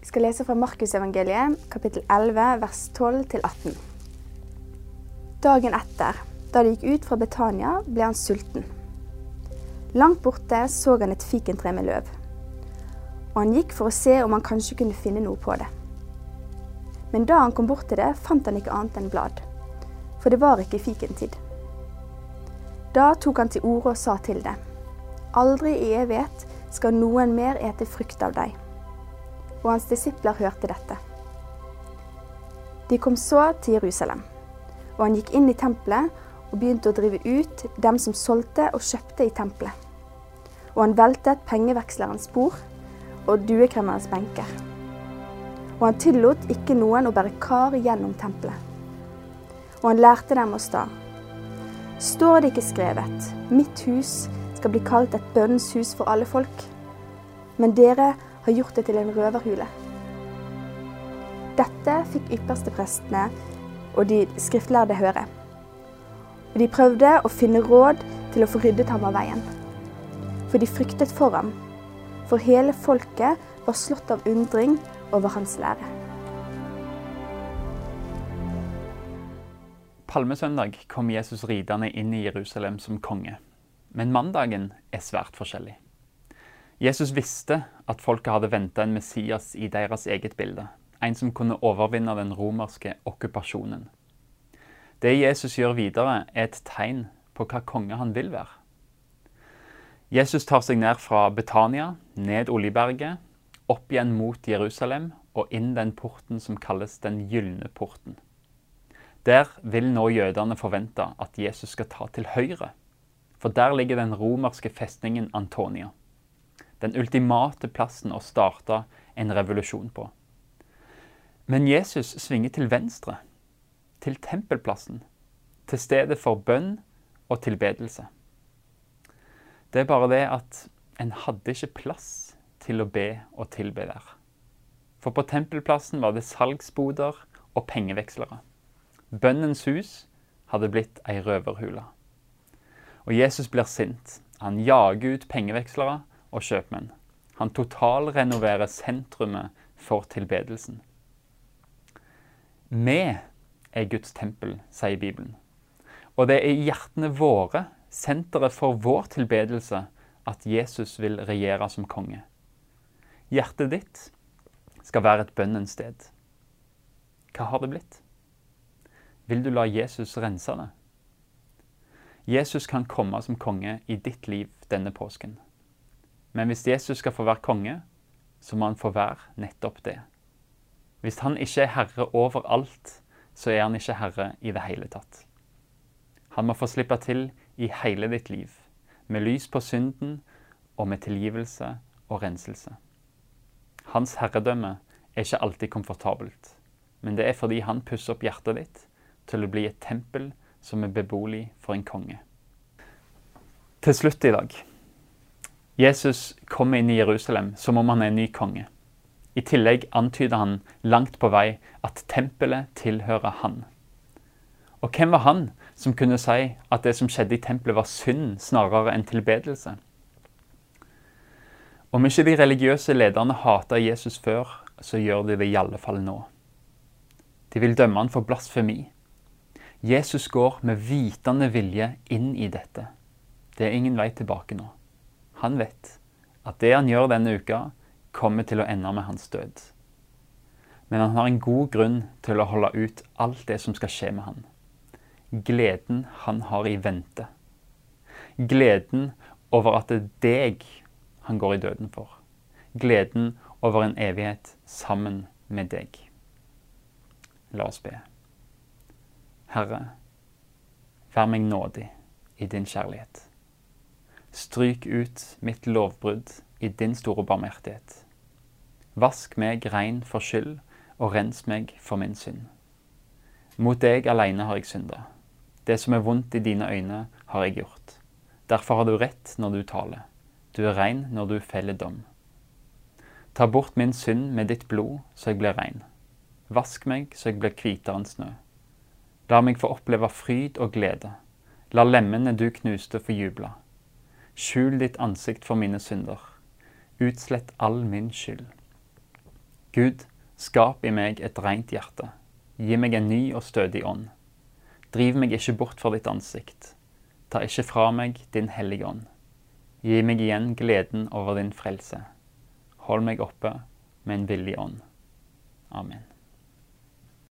Vi skal lese fra Markusevangeliet, kapittel 11, vers 12-18. Dagen etter, da de gikk ut fra Betania, ble han sulten. Langt borte så han et fikentre med løv, og han gikk for å se om han kanskje kunne finne noe på det. Men da han kom bort til det, fant han ikke annet enn blad, for det var ikke fikentid. Da tok han til orde og sa til det, aldri i evighet skal noen mer ete frukt av deg. Og hans disipler hørte dette. De kom så til Jerusalem, og han gikk inn i tempelet og begynte å drive ut dem som solgte og kjøpte i tempelet. Og han veltet pengevekslerens bord og duekremmerens benker. Og han tillot ikke noen å bære kar gjennom tempelet. Og han lærte dem å sta. Står det ikke skrevet, mitt hus skal bli kalt et bønnens hus for alle folk? Men dere har gjort det til en røverhule. Dette fikk yppersteprestene og de skriftlærde høre. Og de prøvde å finne råd til å få ryddet ham av veien. For de fryktet for ham, for hele folket var slått av undring over hans lære. Palmesøndag kom Jesus ridende inn i Jerusalem som konge. Men mandagen er svært forskjellig. Jesus visste at folket hadde venta en Messias i deres eget bilde. En som kunne overvinne den romerske okkupasjonen. Det Jesus gjør videre, er et tegn på hva konge han vil være. Jesus tar seg ned fra Betania, ned Oljeberget, opp igjen mot Jerusalem og inn den porten som kalles Den gylne porten. Der vil nå jødene forvente at Jesus skal ta til høyre, for der ligger den romerske festningen Antonia. Den ultimate plassen å starte en revolusjon på. Men Jesus svinger til venstre til tempelplassen, til stedet for bønn og tilbedelse. Det er bare det at en hadde ikke plass til å be og tilbe der. For på tempelplassen var det salgsboder og pengevekslere. Bønnens hus hadde blitt ei røverhule. Og Jesus blir sint. Han jager ut pengevekslere og kjøpmenn. Han totalrenoverer sentrumet for tilbedelsen. Vi er Guds tempel, sier Bibelen. Og det er i hjertene våre, senteret for vår tilbedelse, at Jesus vil regjere som konge. Hjertet ditt skal være et bønnens sted. Hva har det blitt? Vil du la Jesus rense det? Jesus kan komme som konge i ditt liv denne påsken. Men hvis Jesus skal få være konge, så må han få være nettopp det. Hvis han ikke er herre over alt, så er han ikke herre i det hele tatt. Han må få slippe til i hele ditt liv, med lys på synden og med tilgivelse og renselse. Hans herredømme er ikke alltid komfortabelt, men det er fordi han pusser opp hjertet ditt til å bli et tempel som er beboelig for en konge. Til slutt i dag. Jesus kommer inn i Jerusalem som om han er en ny konge. I tillegg antyder han langt på vei at tempelet tilhører han. Og hvem var han som kunne si at det som skjedde i tempelet var synd snarere enn tilbedelse? Om ikke de religiøse lederne hata Jesus før, så gjør de det i alle fall nå. De vil dømme han for blasfemi. Jesus går med vitende vilje inn i dette. Det er ingen vei tilbake nå. Han vet at det han gjør denne uka, kommer til å ende med hans død. Men han har en god grunn til å holde ut alt det som skal skje med han. Gleden han har i vente. Gleden over at det er deg han går i døden for. Gleden over en evighet sammen med deg. La oss be. Herre, vær meg nådig i din kjærlighet. Stryk ut mitt lovbrudd i din store barmhjertighet. Vask meg rein for skyld, og rens meg for min synd. Mot deg alene har jeg synda. Det som er vondt i dine øyne, har jeg gjort. Derfor har du rett når du taler. Du er rein når du feller dom. Ta bort min synd med ditt blod, så jeg blir rein. Vask meg så jeg blir hvitere enn snø. La meg få oppleve fryd og glede. La lemmene du knuste, få juble. Skjul ditt ansikt for mine synder. Utslett all min skyld. Gud, skap i meg et rent hjerte. Gi meg en ny og stødig ånd. Driv meg ikke bort fra ditt ansikt. Ta ikke fra meg din hellige ånd. Gi meg igjen gleden over din frelse. Hold meg oppe med en villig ånd. Amen.